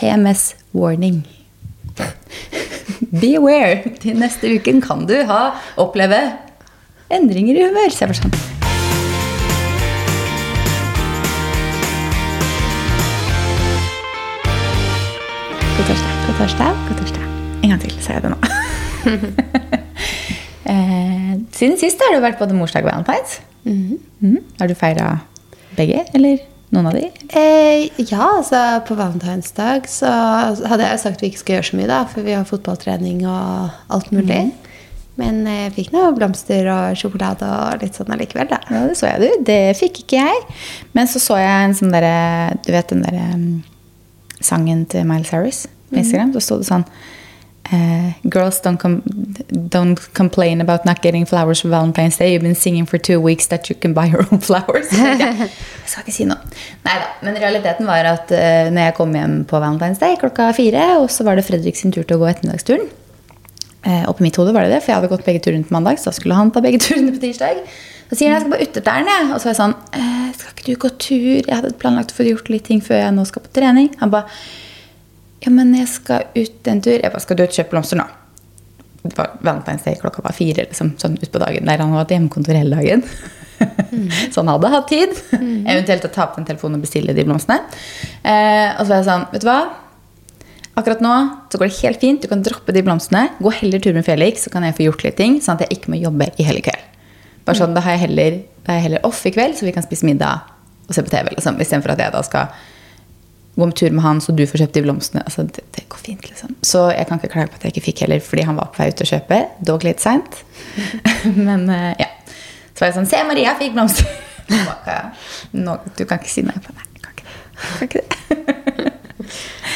PMS warning. Be aware. Til neste uken kan du ha, oppleve endringer i humør. Så jeg sånn God torsdag, god torsdag, god torsdag. En gang til, så er jeg det nå. eh, siden sist har du vært både morsdag og valentines. Mhm. Har du feira begge, eller noen av de? Eh, ja, altså på valentinsdag så hadde jeg jo sagt vi ikke skal gjøre så mye, da, for vi har fotballtrening og alt mulig. Men eh, jeg fikk noe blomster og sjokolade og litt sånn allikevel, da. Ja, det så jeg, du. Det fikk ikke jeg. Men så så jeg en sånn derre Du vet den derre um, sangen til Miles Harris på Instagram? Så sto det sånn Uh, Girls don't, com don't complain about not getting flowers for Valentine's Day. You've been singing for two weeks that you can buy your own flowers. Jeg, skal ikke si noe. Nei da. Men realiteten var at uh, når jeg kom hjem på Valentine's Day klokka fire, og så var det Fredrik sin tur til å gå ettermiddagsturen. Uh, og på mitt hode var det det, for jeg hadde gått begge turene på mandag. Så skulle han ta begge turene på tirsdag. Så sier han jeg skal på uterteren. Og så er jeg sånn eh, Skal ikke du gå tur? Jeg hadde planlagt å få gjort litt ting før jeg nå skal på trening. Han ba Ja, men jeg skal ut en tur. Jeg ba Skal du ut og kjøpe blomster nå? Det var Valentine's Day klokka var fire liksom, sånn utpå dagen. Der han hadde hjemmekontor hele dagen. så han hadde hatt tid. Eventuelt å ta opp den telefonen og bestille de blomstene. Eh, og så var jeg sånn Vet du hva? Akkurat nå så går det helt fint. Du kan droppe de blomstene. Gå heller tur med Felix, så kan jeg få gjort litt ting. Sånn at jeg ikke må jobbe i hele kveld. Bare sånn, Da har jeg heller, da er jeg heller off i kveld, så vi kan spise middag og se på TV. Liksom, Istedenfor at jeg da skal gå om tur med han, så du får kjøpt de blomstene. Altså, det, det går fint, liksom. Så jeg kan ikke klage på at jeg ikke fikk heller, fordi han var på vei ut og kjøpe. Dog litt seint. Men eh, ja. Så var jeg sånn Se, Maria fikk blomster! Nå, du kan ikke si nei på det. Kan ikke det.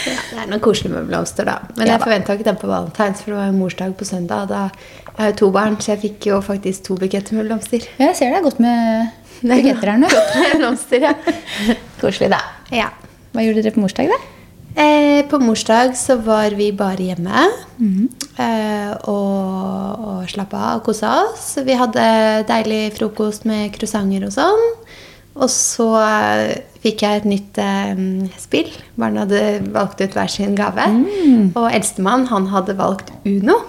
Ja, det er noe koselig med blomster, da. Men jeg forventa ikke den på valentines, for det var jo morsdag på søndag. Da, jeg har jo to barn, så jeg fikk jo faktisk to buketter med blomster. Ja, jeg ser det er godt med buketter her nå. Med blomster, ja. Koselig, da. ja. Hva gjorde dere på morsdag, da? Eh, på morsdag så var vi bare hjemme eh, og, og slappa av og kosa oss. Vi hadde deilig frokost med croissanter og sånn. Og så eh, fikk jeg et nytt eh, spill. Barna hadde valgt ut hver sin gave. Og eldstemann han hadde valgt Uno.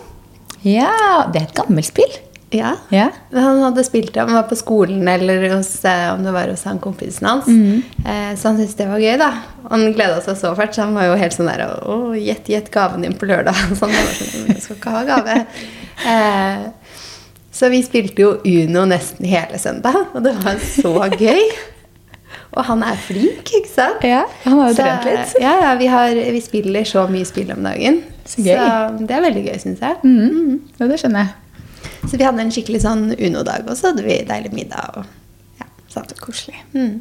Ja, det er et gammelt spill. Ja. Ja. Han hadde spilt det, han var på skolen eller hos, eh, om det var hos han kompisen hans. Eh, så han syntes det var gøy, da. Han gleda seg så fælt, så han var jo helt sånn der Å, gjett, gjett gaven din på lørdag. Sånn, han var sånn, jeg skal ikke ha gave. Eh, så vi spilte jo Uno nesten hele søndag, og det var så gøy. Og han er flink, ikke sant? Ja, han har jo Så, trent litt. Ja, ja vi, har, vi spiller så mye spill om dagen. Så gøy. det er veldig gøy, syns jeg. Mm. Ja, det skjønner jeg. Så vi hadde en skikkelig sånn Uno-dag, og så hadde vi deilig middag. og ja, sånn. Koselig. Mm.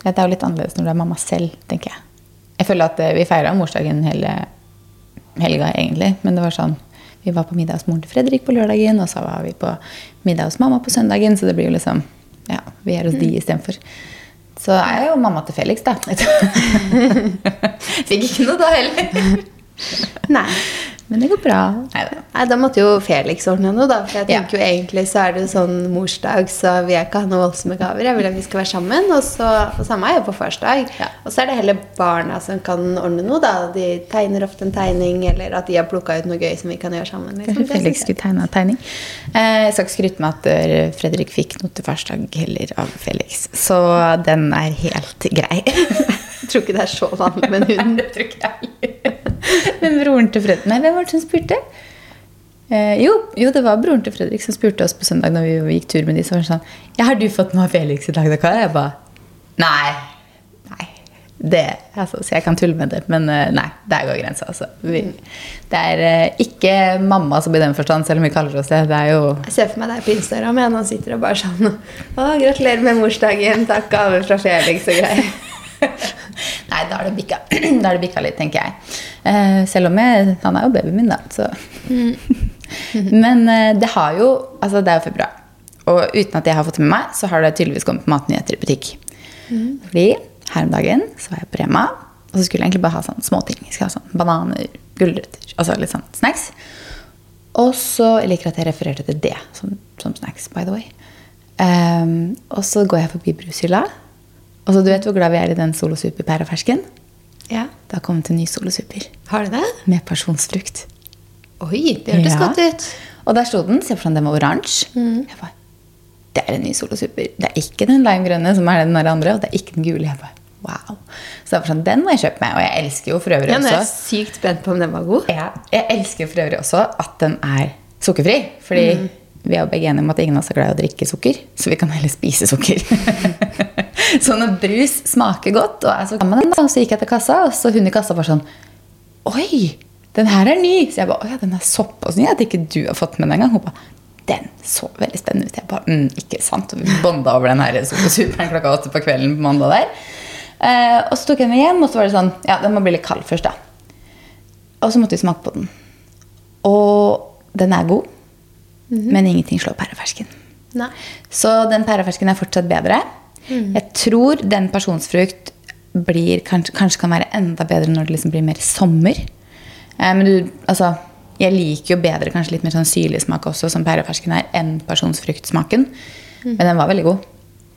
Det er jo litt annerledes når du er mamma selv, tenker jeg. Jeg føler at eh, vi feira morsdagen hele helga, egentlig. Men det var sånn Vi var på middag hos moren til Fredrik på lørdagen, og så var vi på middag hos mamma på søndagen, så det blir jo liksom Ja, vi er hos de istedenfor. Så er jeg jo mamma til Felix, da. Fikk ikke noe da heller. Nei. Men det går bra. Neida. Nei, Da måtte jo Felix ordne noe, da. For jeg Ja. tenker jo egentlig så er det sånn morsdag, så vil jeg ikke ha noe voldsomme gaver. Jeg vil at vi skal være sammen. Og så og samme er jo på farsdag. Ja. Og så er det heller barna som kan ordne noe, da. De tegner ofte en tegning, eller at de har plukka ut noe gøy som vi kan gjøre sammen. liksom. Felix skulle tegne en tegning. Eh, Jeg skal ikke skryte med at eh, Fredrik fikk noe til farsdag heller av Felix. Så den er helt grei. Jeg tror ikke det er så vanlig med en hund. det tror ikke jeg. Men broren til Fredrik Nei, hvem var det som spurte? Eh, jo, jo, det var broren til Fredrik som spurte oss på søndag når vi gikk tur med de, så var han sånn Ja, har du fått noe av Felix i dag, da, Kara? Jeg bare Nei. Nei. Det, altså, så jeg kan tulle med det, men eh, nei, der går grensa. Altså. Vi, det er eh, ikke mamma som i den forstand, selv om vi kaller oss det. Det er jo Jeg ser for meg deg på Instagram igjen, han sitter og bare sånn Å, gratulerer med morsdagen, takk gave fra Felix og greier. Da er det bikka, da er det bikka litt, tenker jeg. Eh, selv om jeg, han er jo babyen min, da. Så. Men eh, det har jo Altså, det er jo februar. Og uten at jeg har fått det med meg, så har det tydeligvis kommet matnyheter i butikk. Fordi her om dagen så var jeg på Rema, og så skulle jeg egentlig bare ha sånne småting. Skulle ha sånn bananer, gulrøtter, altså litt sånn snacks. Og så Jeg liker at jeg refererte til det som, som snacks, by the way. Um, og så går jeg forbi brushylla. Og så Du vet hvor glad vi er i den Solo Super pærefersken? Ja. Det har kommet en ny solosuper. Har du det? med pasjonsfrukt. Oi, det hørtes Ja. godt ut. Og der sto den. Se for deg den var oransje. Jeg bare, det er en ny solosuper. Det er ikke den limegrønne som er den andre, og det er ikke den gule. Jeg bare, wow. Så jeg sånn, den må jeg kjøpe meg. Og jeg elsker jo for øvrig Ja, nå er jeg sykt spent på om den var god. ja, Jeg elsker for øvrig også at den er sukkerfri. Fordi vi er jo begge enige om at ingen av oss er glad i å drikke sukker. Så vi kan heller spise sukker. så når brus smaker godt, og er så med den, så gikk jeg til kassa, og så hun i kassa bare sånn Oi, den her er ny! Så jeg bare, å ja, den er såpass ny at ikke du har fått med den engang. Hun bare, den så veldig spennende ut. Jeg bare, mm, ikke sant? Og vi bonda over den her superen klokka åtte på kvelden på mandag der. Eh, og så tok jeg den hjem, og så var det sånn, ja, den må bli litt kald først da. Og så måtte vi smake på den. Og den er god, men ingenting slår pærefersken. Nei. Så den pærefersken er fortsatt bedre. Jeg tror den pasjonsfrukt blir, kanskje, kanskje kan være enda bedre når det liksom blir mer sommer. Eh, men du, altså, jeg liker jo bedre kanskje litt mer sånn syrlig smak også, som pærefersken er, enn pasjonsfruktsmaken. Men den var veldig god.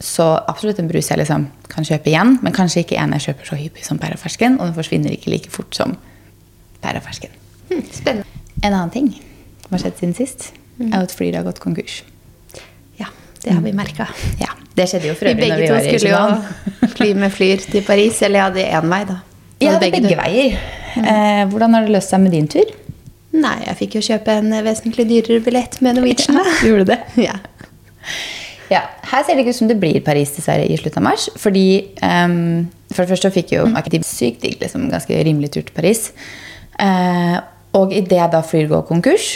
Så absolutt en brus jeg liksom kan kjøpe igjen, men kanskje ikke en jeg kjøper så hyppig som pærefersken, og den forsvinner ikke like fort som pærefersken. Mm, spennende. En annen ting som har skjedd siden sist, er jo at Flyr har gått konkurs. Ja, det har vi merka. Ja, Det skjedde jo for Vi øvrig når begge vi to var i skulle jo fly med Flyr til Paris. Eller ja, det er én vei, da. Ja, Og begge, begge veier. Eh, hvordan har det løst seg med din tur? Nei, jeg fikk jo kjøpe en vesentlig dyrere billett med Norwegian. Du Gjorde det? Ja. Ja, Her ser det ikke ut som det blir Paris dessverre i slutten av mars. Fordi um, For det første fikk fikk jo Aktiv sykt digg, liksom, ganske rimelig tur til Paris. Uh, og idet da Flyr går konkurs,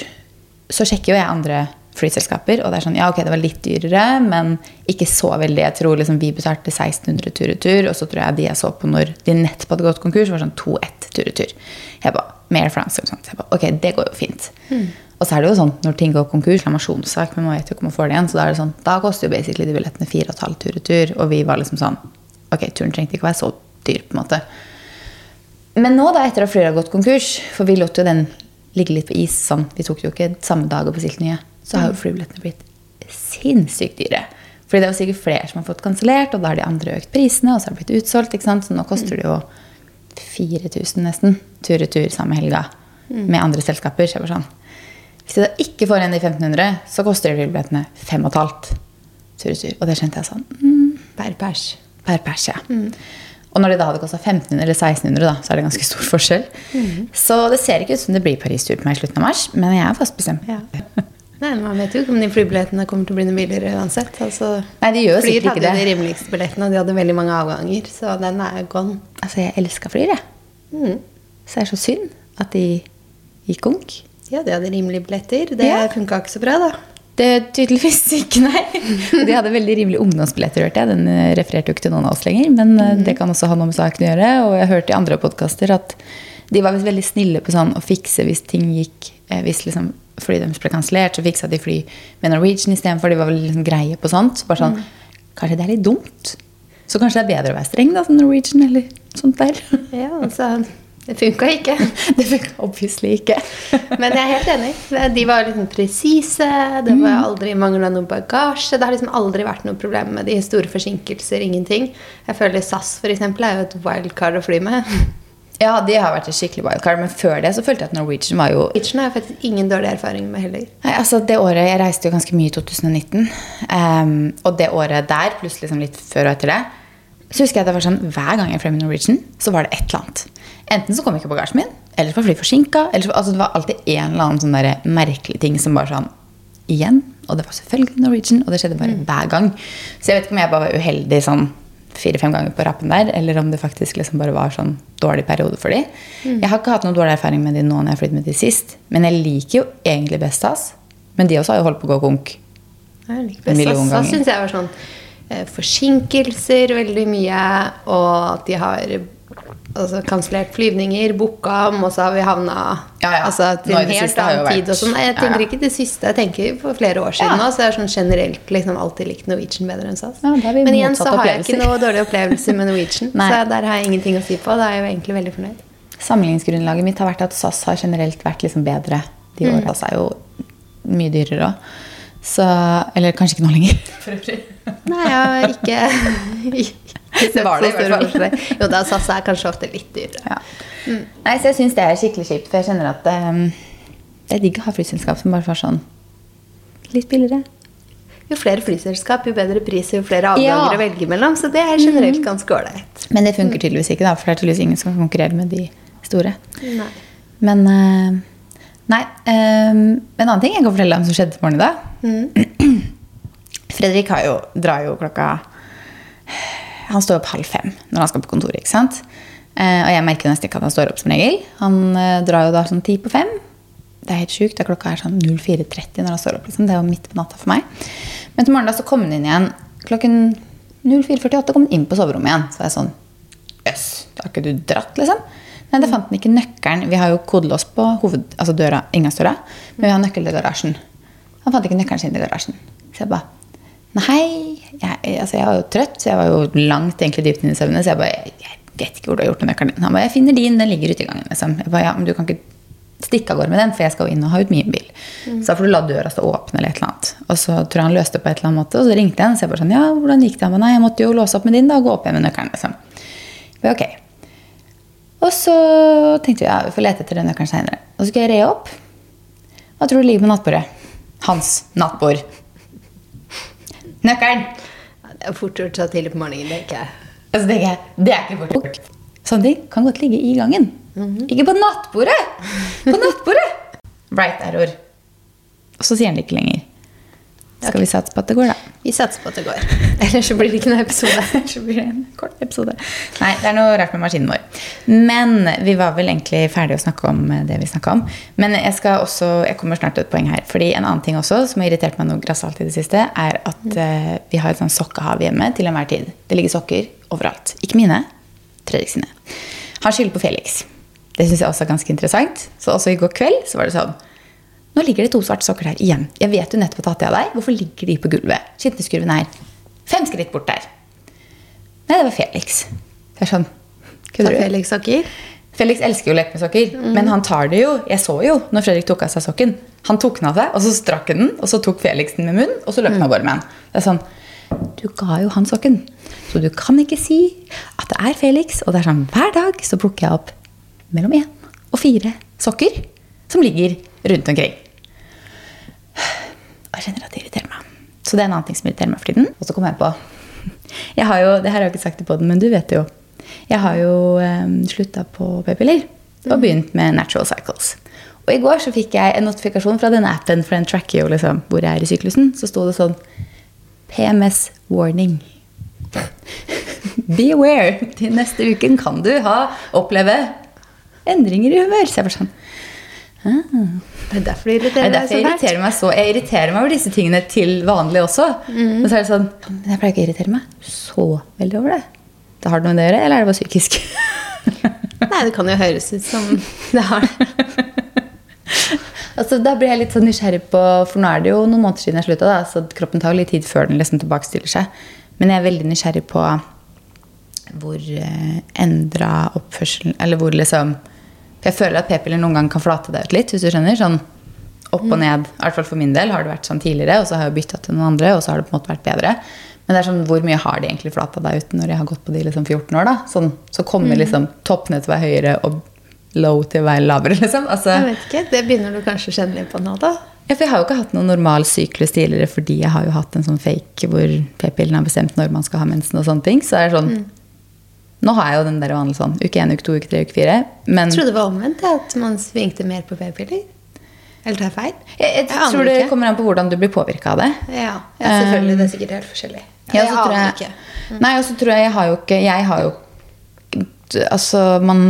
så sjekker jo jeg andre flyselskaper. Og det er sånn, ja ok, det var litt dyrere, men ikke så veldig. Jeg tror liksom vi betalte 1600 tur-retur, og så tror jeg de jeg så på når de nettopp hadde gått konkurs, var sånn 2-1 tur-retur. Jeg bare, Mer France eller sånt. Så jeg bare, ok, det går jo fint. Og så er det jo sånn, når ting går konkurs, lamasjonssak, men man vet jo ikke om man får det igjen, så da er det sånn, da koster jo basically de billettene 4,5 tur-retur, og vi var liksom sånn, ok, turen trengte ikke å være så dyr på en måte. Men nå da, etter at flyet har gått konkurs, for vi lot jo den ligge litt på is, sånn, vi tok jo ikke samme dag og bestilte nye, så har jo flybillettene blitt sinnssykt dyre. Fordi det er jo sikkert flere som har fått kansellert, og da har de andre økt prisene, og så har det blitt utsolgt, ikke sant? Så nå koster det jo 4000 nesten, tur-retur samme helga, med andre selskaper. Så jeg sånn, hvis jeg da ikke får en i 1500, så koster de flybillettene 5,5 tur-retur. Og det skjønte jeg sånn, mm, Per pers. per pers, ja. Og når de da hadde kosta 1500 eller 1600, da, så er det ganske stor forskjell. Så det ser ikke ut som det blir Paris-tur på meg i slutten av mars, men jeg er fast bestemt. Ja. Nei, Man vet jo ikke om de flybillettene kommer til å bli noe billigere uansett. Altså, Nei, de gjør det. Flyr sikkert hadde de rimeligste billettene, og de hadde veldig mange avganger. Så den er gone. Altså, jeg elska Flyr, jeg. Mm. Så det er så synd at de gikk konk. Ja, de hadde rimelige billetter. Det Ja. funka ikke så bra, da. Det er tydeligvis ikke, nei. De hadde veldig rimelige ungdomsbilletter, hørte jeg. Den eh, refererte jo ikke til noen av oss lenger, men mm. det kan også ha noe med saken å gjøre. Og jeg hørte i andre podkaster at de var veldig snille på sånn å fikse hvis ting gikk eh, Hvis liksom flyet deres ble kansellert, så fiksa de fly med Norwegian istedenfor. De var veldig liksom greie på sånt. Så Bare sånn Kanskje det er litt dumt? Så kanskje det er bedre å være streng da, som Norwegian eller sånt der. Ja, altså, det funka ikke. Det funka obviously ikke. Men jeg er helt enig. De var liksom presise. Det Mm. var aldri mangla noe bagasje. Det har liksom aldri vært noe problem med de store forsinkelser. Ingenting. Jeg føler SAS for eksempel, er jo et wildcard å fly med. Ja, de har vært et skikkelig wildcard, men før det så følte jeg at Norwegian var jo Norwegian har jeg faktisk ingen dårlig erfaring med heller. Nei, altså det året, Jeg reiste jo ganske mye i 2019. Um, og det året der, pluss liksom litt før og etter det, så husker jeg at det var sånn, hver gang jeg fløy med Norwegian, så var det et eller annet. Enten så kom ikke bagasjen min, eller så var flyet forsinka. Eller så, altså det var alltid en eller annen sånn der merkelig ting som bare sånn Igjen. Og det var selvfølgelig Norwegian, og det skjedde bare hver gang. Så jeg vet ikke om jeg bare var uheldig sånn fire-fem ganger på rappen der, eller om det faktisk liksom bare var sånn dårlig periode for de. Jeg har ikke hatt noen dårlig erfaring med de nå når jeg har flyttet med de sist, men jeg liker jo egentlig best SAS. Men de også har jo holdt på å gå konk. Jeg liker best. syns jeg var sånn forsinkelser veldig mye, og at de har altså, kansellert flyvninger, booka om, og så har vi havna Ja, ja. altså, til en helt annen tid. Og sånn. Jeg tenker ikke det siste, jeg tenker for flere år siden nå, så jeg har sånn generelt liksom alltid likt Norwegian bedre enn SAS. Men igjen så har jeg ikke noe dårlig opplevelse med Norwegian, så der har jeg ingenting å si på. Da er jeg jo egentlig veldig fornøyd. Sammenligningsgrunnlaget mitt har vært at SAS har generelt vært liksom bedre de Mm. SAS er jo mye dyrere òg. Så Eller kanskje ikke nå lenger. For øvrig. Nei, jeg har ikke Det var det i hvert fall. Jo da, SAS er kanskje ofte litt dyrere. Ja. Nei, så jeg syns det er skikkelig kjipt, for jeg kjenner at um, det er digg å ha flyselskap som bare får sånn litt billigere. Jo flere flyselskap, jo bedre pris, jo flere avganger Ja. å velge mellom. Så det er generelt ganske ålreit. Men det funker tydeligvis ikke, da, for det er tydeligvis ingen som kan konkurrere med de store. Nei. Men uh, Nei. Um, en annen ting jeg kan fortelle om som skjedde til morgenen i dag. Fredrik har jo, drar jo klokka Han står opp halv fem når han skal på kontoret. ikke sant? Eh, og jeg merker nesten ikke at han står opp som regel. Han eh, drar jo da sånn ti på fem. Det er helt sjukt. Klokka er sånn 04.30 når han står opp. liksom. Det er jo midt på natta for meg. Men til morgenen da så kom han inn igjen klokken 04.48. kom han inn på soverommet igjen. Så jeg sånn Jøss, da har ikke du dratt, liksom? Nei, da fant han ikke nøkkelen. Vi har jo kodelås på hoved, altså døra, inngangsdøra, men vi har nøkkel til garasjen. Han fant ikke nøkkelen sin i garasjen. Så jeg bare Nei, jeg, altså jeg var jo trøtt, så jeg var jo langt egentlig dypt inn i søvne. Så jeg bare jeg, vet ikke hvor du har gjort den nøkkelen din. Han bare Jeg finner din, den ligger ute i gangen. Liksom. Jeg bare, ja, men du kan ikke stikke av gårde med den, for jeg skal jo inn og ha ut min bil. Så da får du la døra stå åpen eller et eller annet. Og så tror jeg han løste det på et eller annet måte, og så ringte jeg han. Så jeg bare sånn Ja, hvordan gikk det? Han bare Nei, jeg måtte jo låse opp med din, da, og gå opp igjen med nøkkelen, liksom. Bare, ok. Og så tenkte vi ja, vi får lete etter den nøkkelen seinere. Og så skal jeg re opp. Hva tror du ligger på nattbordet? Hans nattbord. Nøkkelen! Det er fort gjort så tidlig på morgenen, det er ikke jeg. Altså, det, er, det er ikke fort gjort. Sånne ting kan godt ligge i gangen. Ikke på nattbordet! På nattbordet! Right error. Og så sier han det ikke lenger. Skal vi satse på at det går, da? Vi satser på at det går. Ellers så blir det ikke noen episode. Så blir det en kort episode. Nei, det er noe rart med maskinen vår. Men vi var vel egentlig ferdige å snakke om eh, det vi snakka om. Men jeg skal også, jeg kommer snart til et poeng her. Fordi en annen ting også som har irritert meg noe grassat i det siste, er at uh, vi har et sånn sokkehav hjemme til enhver tid. Det ligger sokker overalt. Ikke mine. Fredrik sine. Han skylder på Felix. Det syns jeg også er ganske interessant. Så også i går kveld så var det sånn nå ligger det to svarte sokker der igjen. Jeg vet du nettopp har tatt det av deg. Hvorfor ligger de på gulvet? Skittentøyskurven er fem skritt bort der. Nei, det var Felix. Det er sånn, Så kødder du? Felix sokker. Felix elsker jo å leke med sokker, men han tar det jo. Jeg så jo når Fredrik tok av seg sokken. Han tok den av seg, og så strakk han den, og så tok Felix den med munnen, og så løp han av gårde med den. Det er sånn, Du ga jo han sokken, så du kan ikke si at det er Felix. Og det er sånn, hver dag så plukker jeg opp mellom én og fire sokker som ligger rundt omkring. Og jeg kjenner at det irriterer meg. Så det er en annen ting som irriterer meg for tiden. Og så kom jeg på jeg har jo, Det her har jeg ikke sagt i poden, men du vet det jo. Jeg har jo um, slutta på p-piller og begynt med Natural Cycles. Og i går så fikk jeg en notifikasjon fra den appen, for den tracker jo liksom hvor jeg er i syklusen. Så sto det sånn PMS warning. Be aware. Til neste uken kan du ha, oppleve endringer i humør. Så jeg bare sånn Det er derfor det det irriterer er deg så irriterer meg så. Jeg irriterer meg over disse tingene til vanlig også. Men så er det sånn Men jeg pleier ikke å irritere meg så veldig over det. Det har det noe med det å gjøre, eller er det bare psykisk? Nei, det kan jo høres ut som det har det. altså, da blir jeg litt sånn nysgjerrig på For nå er det jo noen måneder siden jeg slutta, så kroppen tar jo litt tid før den liksom tilbakestiller seg. Men jeg er veldig nysgjerrig på hvor eh, endra oppførselen Eller hvor liksom For jeg føler at p-piller noen gang kan flate deg ut litt, hvis du skjønner. Sånn opp og ned. I hvert fall for min del har det vært sånn tidligere, og så har jeg bytta til noen andre, og så har det på en måte vært bedre. Men det er sånn, hvor mye har de egentlig flata deg ut når jeg har gått på de liksom 14 år? da? Sånn, så kommer liksom toppene til å være høyere og low til å være lavere, liksom. Altså, Jeg vet ikke, Det begynner du kanskje å kjenne litt på nå, da. ja, for jeg har jo ikke hatt noen normal syklus tidligere fordi jeg har jo hatt en sånn fake hvor p-pillen har bestemt når man skal ha mensen og sånne ting. Så er det sånn Nå har jeg jo den der vanlige sånn uke én, uke to, uke tre, uke fire. Men Jeg trodde det var omvendt, at man svingte mer på p-piller. Eller tar jeg feil? jeg, jeg, jeg tror det ikke. kommer an på hvordan du blir påvirka av det. Ja, ja, selvfølgelig. Det er sikkert helt forskjellig. Ja, jeg aner jeg, ikke. Nei, og så tror jeg jeg har jo ikke Jeg har jo Altså, man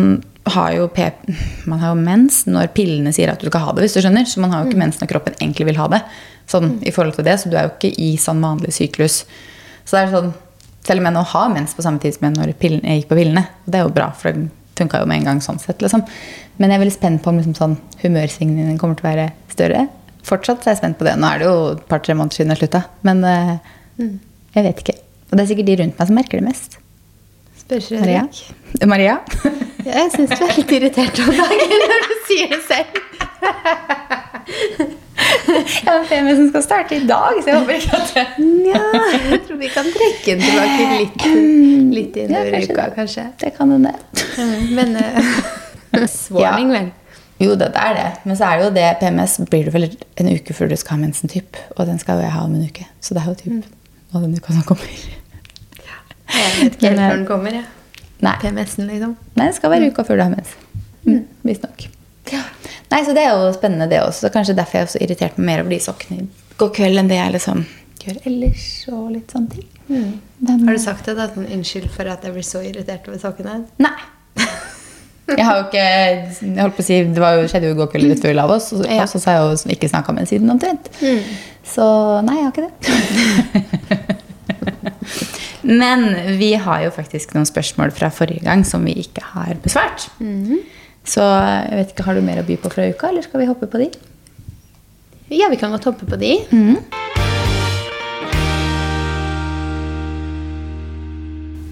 har jo p Man har jo mens når pillene sier at du skal ha det, hvis du skjønner. Så man har jo ikke mens når kroppen egentlig vil ha det. Sånn i forhold til det, Så du er jo ikke i sånn vanlig syklus. Så det er sånn Selv om jeg nå har mens på samme tid som jeg når pillen, jeg gikk på pillene. Og det er jo bra, for det funka jo med en gang sånn sett, liksom. Men jeg er veldig spent på om liksom, sånn, humørsvingningene kommer til å være større. Fortsatt så er jeg spent på det. Nå er det jo et par-tre måneder siden jeg slutta. Men eh, jeg vet ikke. Og det er sikkert de rundt meg som merker det mest. Spør Maria? Fredrik. Maria? Ja, jeg syns du er litt irritert om dagen når du sier det selv. Jeg har en som skal starte i dag, så jeg håper ikke at det Ja, jeg tror vi kan trekke den tilbake litt, litt inn Ja, kanskje uka, kanskje. Det kan hende. Men uh, Warning, vel. Jo, det er det. Men så er det jo det PMS blir det vel en uke før du skal ha mensen, typ. Og den skal jo jeg ha om en uke. Så det er jo typ nå den uka som kommer. Ja. Jeg vet ikke helt eh, når den kommer. Ja. PMS-en, liksom. Nei, det skal være uka før du har mens. Mm, Visstnok. Nei, så det er jo spennende, det også. Så kanskje derfor jeg er så irritert meg mer over de sokkene i går kveld enn det jeg liksom gjør ellers. og litt sånne ting. Men, Har du sagt det? da? Sånn, Unnskyld for at jeg blir så irritert over sokkene. Nei. Jeg har jo ikke jeg holdt på å si, Det var jo, skjedde jo i går kveld rett før vi la oss, og, Ja. og så har jeg jo ikke snakka med henne siden omtrent. Så nei, jeg har ikke det. Men vi har jo faktisk noen spørsmål fra forrige gang som vi ikke har besvart. Så jeg vet ikke, har du mer å by på fra uka, eller skal vi hoppe på de? Ja, vi kan godt hoppe på de.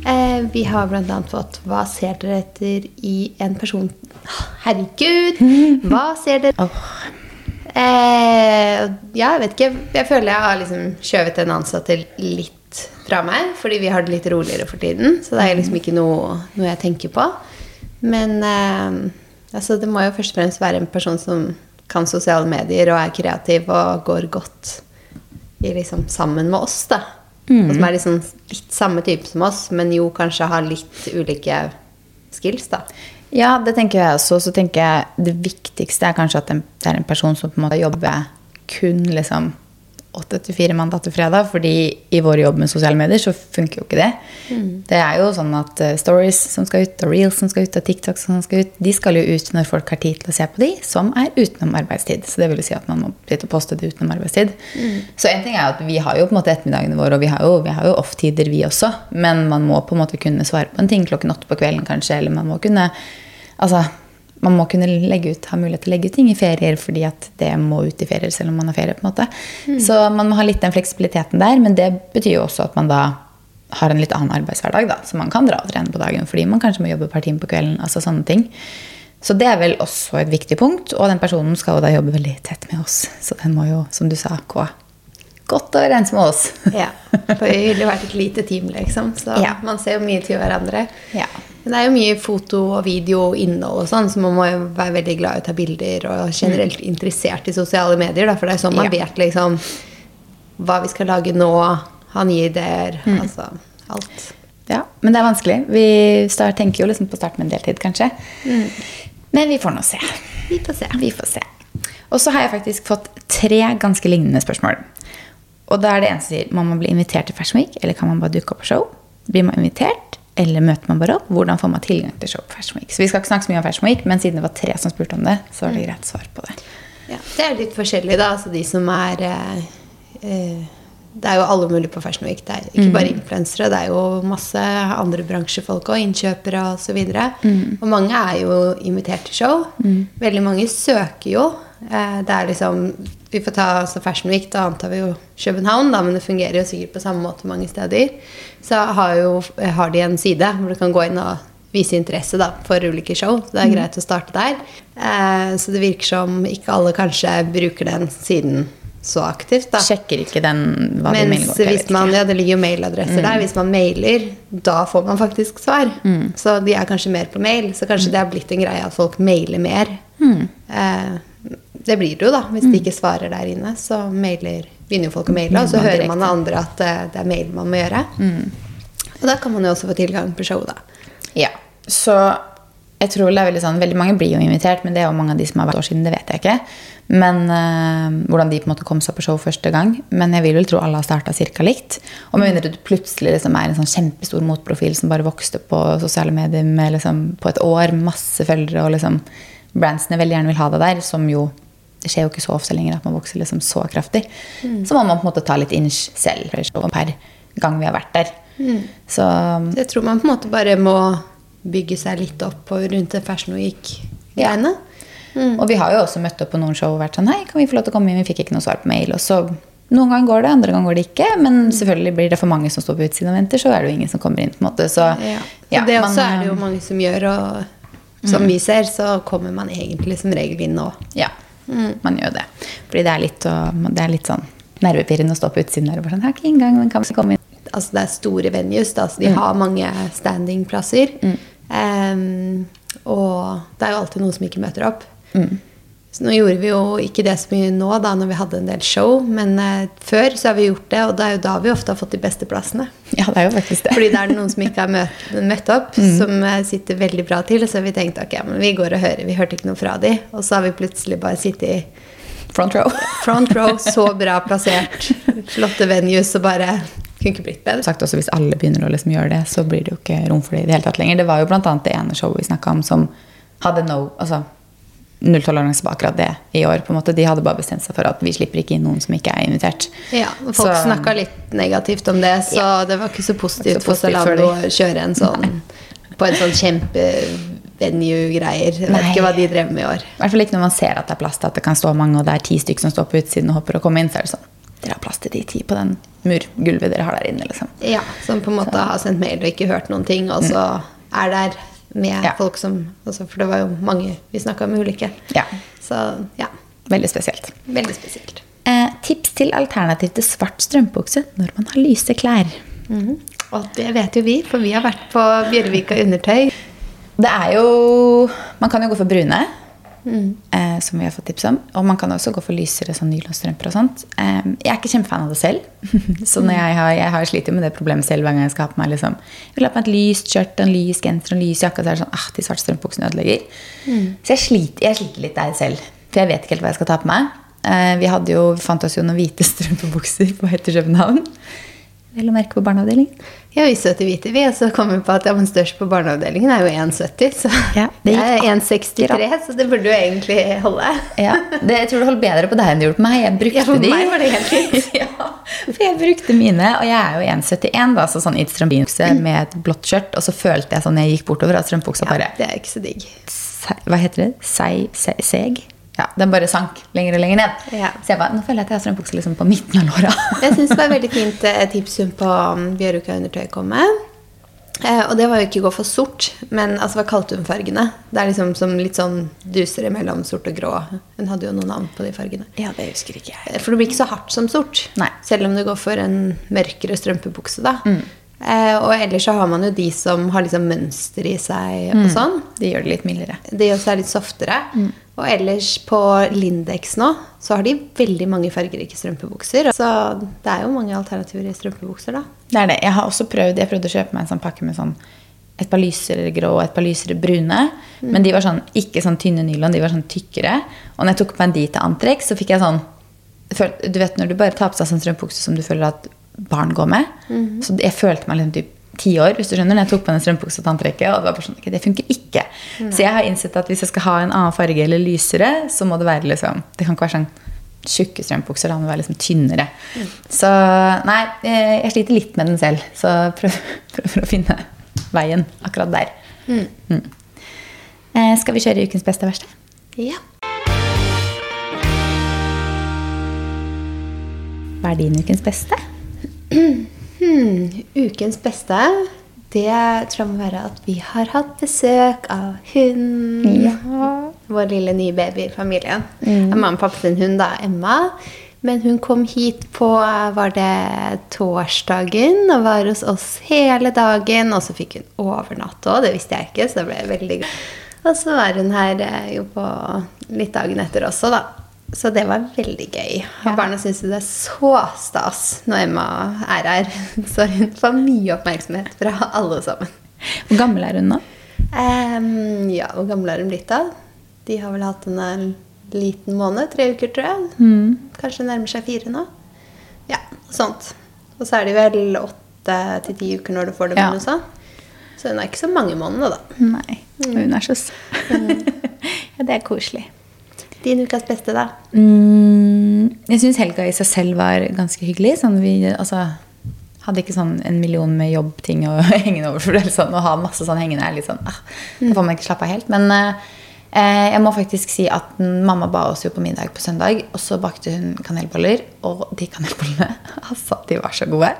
Eh, vi har bl.a. fått Hva ser dere etter i en person Herregud! Hva ser dere oh. Eh, ja, jeg vet ikke. Jeg føler jeg har liksom skjøvet den ansatte litt fra meg, fordi vi har det litt roligere for tiden. Så det er liksom ikke noe, noe jeg tenker på. Men eh, altså, det må jo først og fremst være en person som kan sosiale medier og er kreativ og går godt i liksom sammen med oss, da. Og som er liksom litt samme type som oss, men jo kanskje har litt ulike skills, da. Ja, det tenker jeg også. Så tenker jeg det viktigste er kanskje at det er en person som på en måte jobber kun liksom 8 til 4 mandag til fredag. fordi i vår jobb med sosiale medier så funker jo ikke det. Det er jo sånn at eh, stories som skal ut, og reels som skal ut, og TikTok som skal ut, de skal jo ut når folk har tid til å se på de, som er utenom arbeidstid. Så det vil si at man må sitte og poste det utenom arbeidstid. Så en ting er at vi har jo på en måte ettermiddagene våre, og vi har jo, vi har jo off-tider vi også, men man må på en måte kunne svare på en ting klokken åtte på kvelden kanskje, eller man må kunne Altså, man må kunne ut, ha mulighet til å legge ut ting i ferier fordi at det må ut i ferier selv om man har ferie. på en måte. Så man må ha litt den fleksibiliteten der, men det betyr jo også at man da har en litt annen arbeidshverdag. da, Så man kan dra og trene på dagen fordi man kanskje må jobbe et par timer på kvelden. altså sånne ting. Så det er vel også et viktig punkt, og den personen skal jo da jobbe veldig tett med oss. Så den må jo, som du sa, gå godt overens med oss. Ja, for vi ville vært et lite team, liksom. Så Ja. man ser jo mye til hverandre. Ja. Det er jo mye foto og video og innhold og sånn, så man må jo være veldig glad i å ta bilder og generelt interessert i sosiale medier, da, for det er sånn man Ja. vet liksom hva vi skal lage nå, ha nye ideer, altså alt. Ja, men det er vanskelig. Vi start, tenker jo liksom på starte med en deltid, kanskje. Men vi får nå se. Vi får se. Vi får se. Og så har jeg faktisk fått tre ganske lignende spørsmål. Og da er det en som sier man bli invitert til Fashion Week, eller kan man bare dukke opp på show? Blir man invitert, eller møter man bare opp? Hvordan får man tilgang til show på Fashion Week? Så vi skal ikke snakke så mye om Fashion Week, men siden det var tre som spurte om det, så var det greit svar på det. Ja, det er litt forskjellig, da. Altså de som er eh, eh, Det er jo alle mulige på Fashion Week. Det er ikke bare influensere, det er jo masse andre bransjefolk og innkjøpere osv. Og, så og mange er jo invitert til show. Veldig mange søker jo. Eh, det er liksom Vi får ta altså Fashion Week, da antar vi jo København, da, men det fungerer jo sikkert på samme måte mange steder. Så har, jo, har de en side hvor du kan gå inn og vise interesse da, for ulike show. Så det er greit å starte der. Eh, så det virker som ikke alle kanskje bruker den siden så aktivt. da. Sjekker ikke den hva Mens, de går til. hvis man, ja, det ligger jo mailadresser der. Hvis man mailer, da får man faktisk svar. Så de er kanskje mer på mail. Så kanskje det har blitt en greie at folk mailer mer. Eh, det blir det jo, da. Hvis de ikke svarer der inne, så mailer, begynner jo folk å maile. Og så hører man av andre at eh, det er mail man må gjøre. Og da kan man jo også få tilgang på showet, da. Ja, så jeg tror det er veldig sånn, veldig mange blir jo invitert, men det er jo mange av de som har vært år siden, det vet jeg ikke. Men øh, hvordan de på en måte kom seg på show første gang. Men jeg vil vel tro alle har starta ca. likt. Og med mindre du plutselig liksom er en sånn kjempestor motprofil som bare vokste på sosiale medier med liksom, på et år, masse følgere, og liksom brandsene veldig gjerne vil ha deg der, som jo det skjer jo ikke så ofte lenger at man vokser liksom så kraftig. Så må man på en måte ta litt inch selv per gang vi har vært der. Så Så jeg tror man på en måte bare må bygge seg litt opp på rundt det Fashion Week-greiene. Og vi har jo også møtt opp på noen show og vært sånn Hei, kan vi få lov til å komme inn? Vi fikk ikke noe svar på mail. Og så noen ganger går det, andre ganger går det ikke. Men selvfølgelig blir det for mange som står på utsiden og venter, så er det jo ingen som kommer inn. på en måte. Så, Ja. ja, det man, også er det jo mange som gjør, og som vi ser, så kommer man egentlig som regel inn nå. Ja. Man gjør det. Fordi det er litt, å- det er litt sånn nervepirrende å stå på utsiden der og bare sånn, «Jeg ikke inngang, men kan vi komme inn? Altså det er store venues, da, så de har mange standingplasser. Um, og det er jo alltid noen som ikke møter opp. Så nå gjorde vi jo ikke det så mye nå, da, når vi hadde en del show, men eh, før så har vi gjort det, og det er jo da vi ofte har fått de beste plassene. Ja, det er jo faktisk det. Fordi det er noen som ikke har møtt, møtt opp, som eh, sitter veldig bra til. Og så har vi tenkt ok, men vi går og hører. Vi hørte ikke noe fra de, Og så har vi plutselig bare sittet i Front row. front row, så bra plassert, flotte venues, og bare kunne ikke blitt bedre. sagt også Hvis alle begynner å liksom gjøre det, så blir det jo ikke rom for det i det hele tatt lenger. Det var jo annet det ene showet vi snakka om, som hadde no, altså nulltoleranse på akkurat det i år. på en måte. De hadde bare bestemt seg for at vi slipper ikke inn noen som ikke er invitert. Ja, og Folk Så- snakka litt negativt om det, så det var ikke så positivt så positivt for Zalando å kjøre en sånn på en sånn kjempe-venue-greier. Jeg vet Nei. ikke hva de drev med i år. I hvert fall ikke når man ser at det er plass til at det kan stå mange, og det er ti stykker som står på utsiden og hopper og kommer inn. Så er det sånn Dere har plass til de ti på den murgulvet dere har der inne, liksom. Ja, Som på en måte har sendt mail og ikke hørt noen ting, og så er der med Mm. Ja. folk som også, For det var jo mange vi snakka med ulike. Ja. Så ja, Veldig spesielt. veldig spesielt. Eh, tips til alternativ til svart strømpebukse når man har lyse klær. Mhm. Og det vet jo vi, for vi har vært på Bjørvika undertøy. Det er jo Man kan jo gå for brune, eh, som vi har fått tips om. Og man kan også gå for lysere sånn nylonstrømper og sånt. Eh, jeg er ikke kjempefan av det selv. så når jeg har, jeg har slitt med det problemet selv hver gang jeg skal ha på meg liksom, Jeg vil ha på meg et lyst skjørt, en lys genser og en lys jakke, så er det sånn ah, de svarte strømpebuksene ødelegger. Så jeg sliter, jeg sliter litt der selv. For jeg vet ikke helt hva jeg skal ta på meg. Eh, vi, hadde jo, vi fant oss jo noen hvite strømpebukser på vei til København. Vel å merke på barneavdelingen. Ja, vi søte hvite, vi. Og så kom vi på at ja, men størst på barneavdelingen er jo 1,70. Så Ja, det jeg er 1,63, så det burde jo egentlig holde. Ja, det, jeg tror det holdt bedre på deg enn det gjorde på meg. Jeg brukte Ja, for de. meg var det helt fint. ja, for jeg brukte mine, og jeg er jo 1,71, da, så sånn i strømbukse med et blått skjørt. Og så følte jeg sånn jeg gikk bortover, at strømpebuksa Ja, bare det er ikke så digg. se- Hva heter det? Sei, se, seg? Ja, den bare sank lenger og lenger ned. Ja. Så jeg bare, nå føler jeg at jeg har strømpukse liksom på midten av låra. Jeg syns det var veldig fint eh, tips hun på um, Bjørvika undertøy kom med. Eh, og det var jo ikke gå for sort, men altså, hva kalte hun fargene? Det er liksom som litt sånn dusere mellom sort og grå. Hun hadde jo noen navn på de fargene. Ja, det husker ikke jeg. Eh, For det blir ikke så hardt som sort. Nei. Selv om du går for en mørkere strømpebukse. da. Eh, og ellers så har man jo de som har liksom mønster i seg og sånn. De gjør det litt mildere. De også er litt softere. Og ellers på Lindex nå så har de veldig mange fargerike strømpebukser. Så det er jo mange alternativer i strømpebukser, da. Det er det. Jeg har også prøvd, jeg prøvde å kjøpe meg en sånn pakke med sånn et par lysere grå og et par lysere brune. Men de var sånn, ikke sånn tynne nylon, de var sånn tykkere. Og når jeg tok på meg de til antrekk, så fikk jeg sånn Du vet når du bare tar på seg sånn strømpebukse som du føler at barn går med. Så jeg følte meg liksom typ ti år hvis du skjønner, når jeg tok på den strømpuksa til antrekket. Og det var bare sånn, okay, det funker ikke. Så jeg har innsett at hvis jeg skal ha en annen farge eller lysere, så må det være liksom Det kan ikke være sånn tjukke strømpukser. Da må være liksom tynnere. Så nei, eh, jeg sliter litt med den selv. Så prøv, prøver å finne veien akkurat der. Mm. Eh, skal vi kjøre ukens beste og verste? Ja. Hva er din ukens beste? Hmm, ukens beste det tror jeg må være at vi har hatt besøk av hund. Vår lille nye baby i familien. Mamma og pappa sin hund, da, Emma. Men hun kom hit på var det torsdagen og var hos oss hele dagen. Og så fikk hun overnatte òg, det visste jeg ikke, så det ble veldig gøy. Og så var hun her eh, jo på litt dagen etter også, da. Så det var veldig gøy. Og barna syns det er så stas når Emma er her. Så hun får mye oppmerksomhet fra alle sammen. Hvor gammel er hun nå? Um, ja, hvor gammel er hun blitt da? De har vel hatt henne en liten måned, tre uker, tror jeg. Kanskje nærmer seg fire nå. Ja, sånt. Og så er de vel åtte til ti uker når du får dem Ja. Også. Så hun er ikke så mange måneder, da. Nei, hun er så søt. ja, det er koselig. Din ukas beste, da? Mm, jeg syns helga i seg selv var ganske hyggelig. Sånn vi altså, hadde ikke sånn en million med jobbting og hengende over. For det, sånn, å ha masse sånn hengende er litt sånn ah, Da får man ikke slappe av helt. Men eh, jeg må faktisk si at mm, mamma ba oss jo på middag på søndag, og så bakte hun kanelboller. Og de kanelbollene, altså, de var så gode.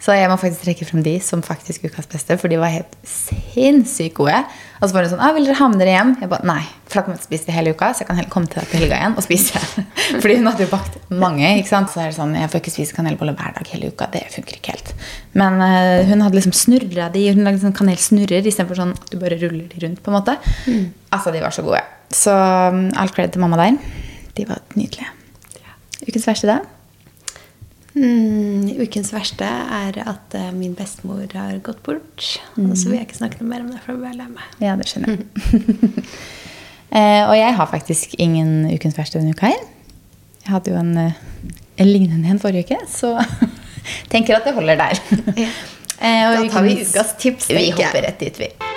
Så jeg må faktisk trekke frem de som faktisk ukas beste, for de var helt sinnssykt gode. Og så var det sånn ah, 'Vil dere ha med dere hjem?' Jeg bare nei, for da kommer jeg til å spise det hele uka. Så jeg kan heller komme til deg på helga igjen og spise. Fordi hun hadde jo bakt mange. ikke sant? Så er det sånn, jeg får ikke spise kanelboller hver dag hele uka. Det funker ikke helt. Men uh, hun hadde liksom snurra de. Hun lagde sånn kanelsnurrer istedenfor sånn at du bare ruller de rundt. på en måte. Mm. Altså, de var så gode. Så um, all cred til mamma der. De var nydelige. Ukens verste, da? Mm, ukens verste er at uh, min bestemor har gått bort. Mm. Og så vil jeg ikke snakke noe mer om det, for da blir jeg lei meg. Ja, det skjønner jeg. uh, og jeg har faktisk ingen ukens verste denne uka her. Jeg hadde jo en, uh, en lignende en forrige uke, så tenker at det holder der. ja. da tar vi ukas tips. Vi hopper rett dit, vi.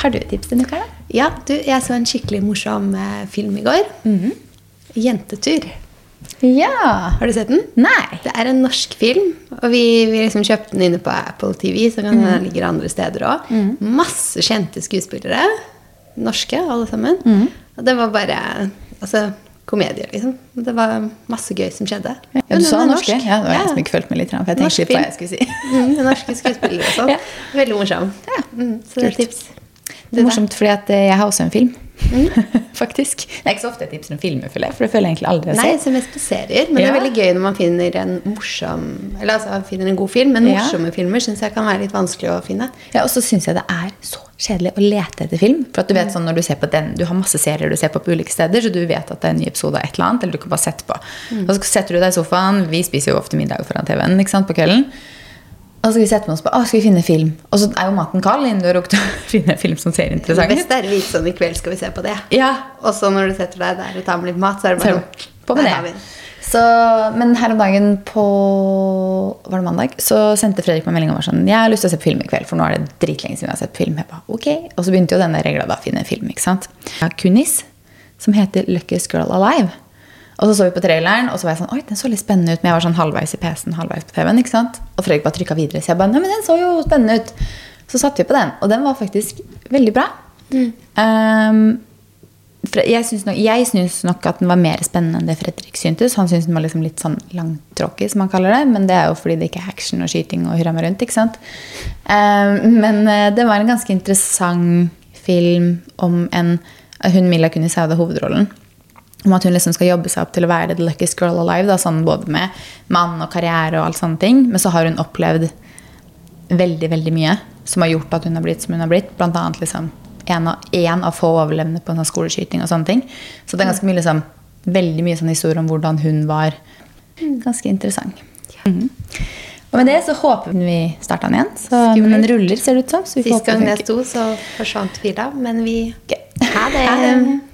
Har du et tips denne uka? Ja, du, jeg så en skikkelig morsom eh, film i går. Mm -hmm. 'Jentetur'. Ja. Har du sett den? Nei. Det er en norsk film. Og vi, vi liksom kjøpte den inne på Apple TV, så kan mm. den ligger andre steder òg. Mm. Masse kjente skuespillere. Norske, alle sammen. Mm. Og det var bare altså, komedie, liksom. Det var masse gøy som skjedde. Ja, du sa norske? Ja, det var jeg som ikke fulgte med litt. For jeg tenkte litt hva jeg skulle si. mm, norske skuespillere og sånn. Ja. Veldig morsom. Ja, mm, så det er tips. Det er morsomt, fordi eh, jeg har også en film. Mm. Faktisk. Det er ikke så ofte jeg tipser om filmer, for det, føler jeg egentlig aldri. Nei, ser mest på serier, men ja. det er veldig gøy når man finner en morsom Eller altså finner en god film, men morsomme ja. filmer syns jeg kan være litt vanskelig å finne. Ja, Og så syns jeg det er så kjedelig å lete etter film. For at du vet mm. sånn når du ser på den Du har masse serier du ser på på ulike steder, så du vet at det er en ny episode av et eller annet, eller du kan bare sette på. Mm. Og så setter du deg i sofaen, vi spiser jo ofte middag foran TV-en på kvelden. Og så skal vi sette med oss på, å, skal vi finne film. Og så er jo maten kald innen du har rukket å finne film som ser interessant ut. Det beste er å vite sånn i kveld skal vi se på det. Ja. Og så når du setter deg der og tar med litt mat, så er det bare sånn. På med det. Så, men her om dagen på var det mandag, så sendte Fredrik meg melding og var sånn, jeg har lyst til å se på film i kveld, for nå er det dritlenge siden jeg har sett film. Jeg ba, ok. Og så begynte jo denne regla da, å finne film. ikke sant? Kunis, som heter 'Luckiest Girl Alive'. Og så så vi på traileren, og så var jeg sånn Oi, den så litt spennende ut. Men jeg var sånn halvveis i PC-en, halvveis på TV-en. ikke sant? Og Fredrik bare trykka videre. Så jeg bare Nei, men den så jo spennende ut. Så satte vi på den, og den var faktisk veldig bra. Mm. Um, jeg syns nok, nok, at den var mer spennende enn det Fredrik syntes. Han syntes den var liksom litt sånn langtråkig, som han kaller det. Men det er jo fordi det ikke er action og skyting og hurra meg rundt. ikke sant? Um, men uh, det var en ganske interessant film om en Hun Mila Kunis hadde hovedrollen om at hun liksom skal jobbe seg opp til å være the luckiest girl alive. Da, sånn både med mann og karriere og alt sånne ting. Men så har hun opplevd veldig veldig mye som har gjort at hun har blitt som hun har blitt. Blant annet liksom en av, en av få overlevende på en sånn skoleskyting og sånne ting. Så det er ganske mye, liksom, veldig mye sånn historie om hvordan hun var. Ganske interessant. Mm. Og med det så håper vi starta den igjen. Så, men den ruller, ser det ut som. Sist gang det sto, så forsvant fila. Men vi Ha det. Ha det.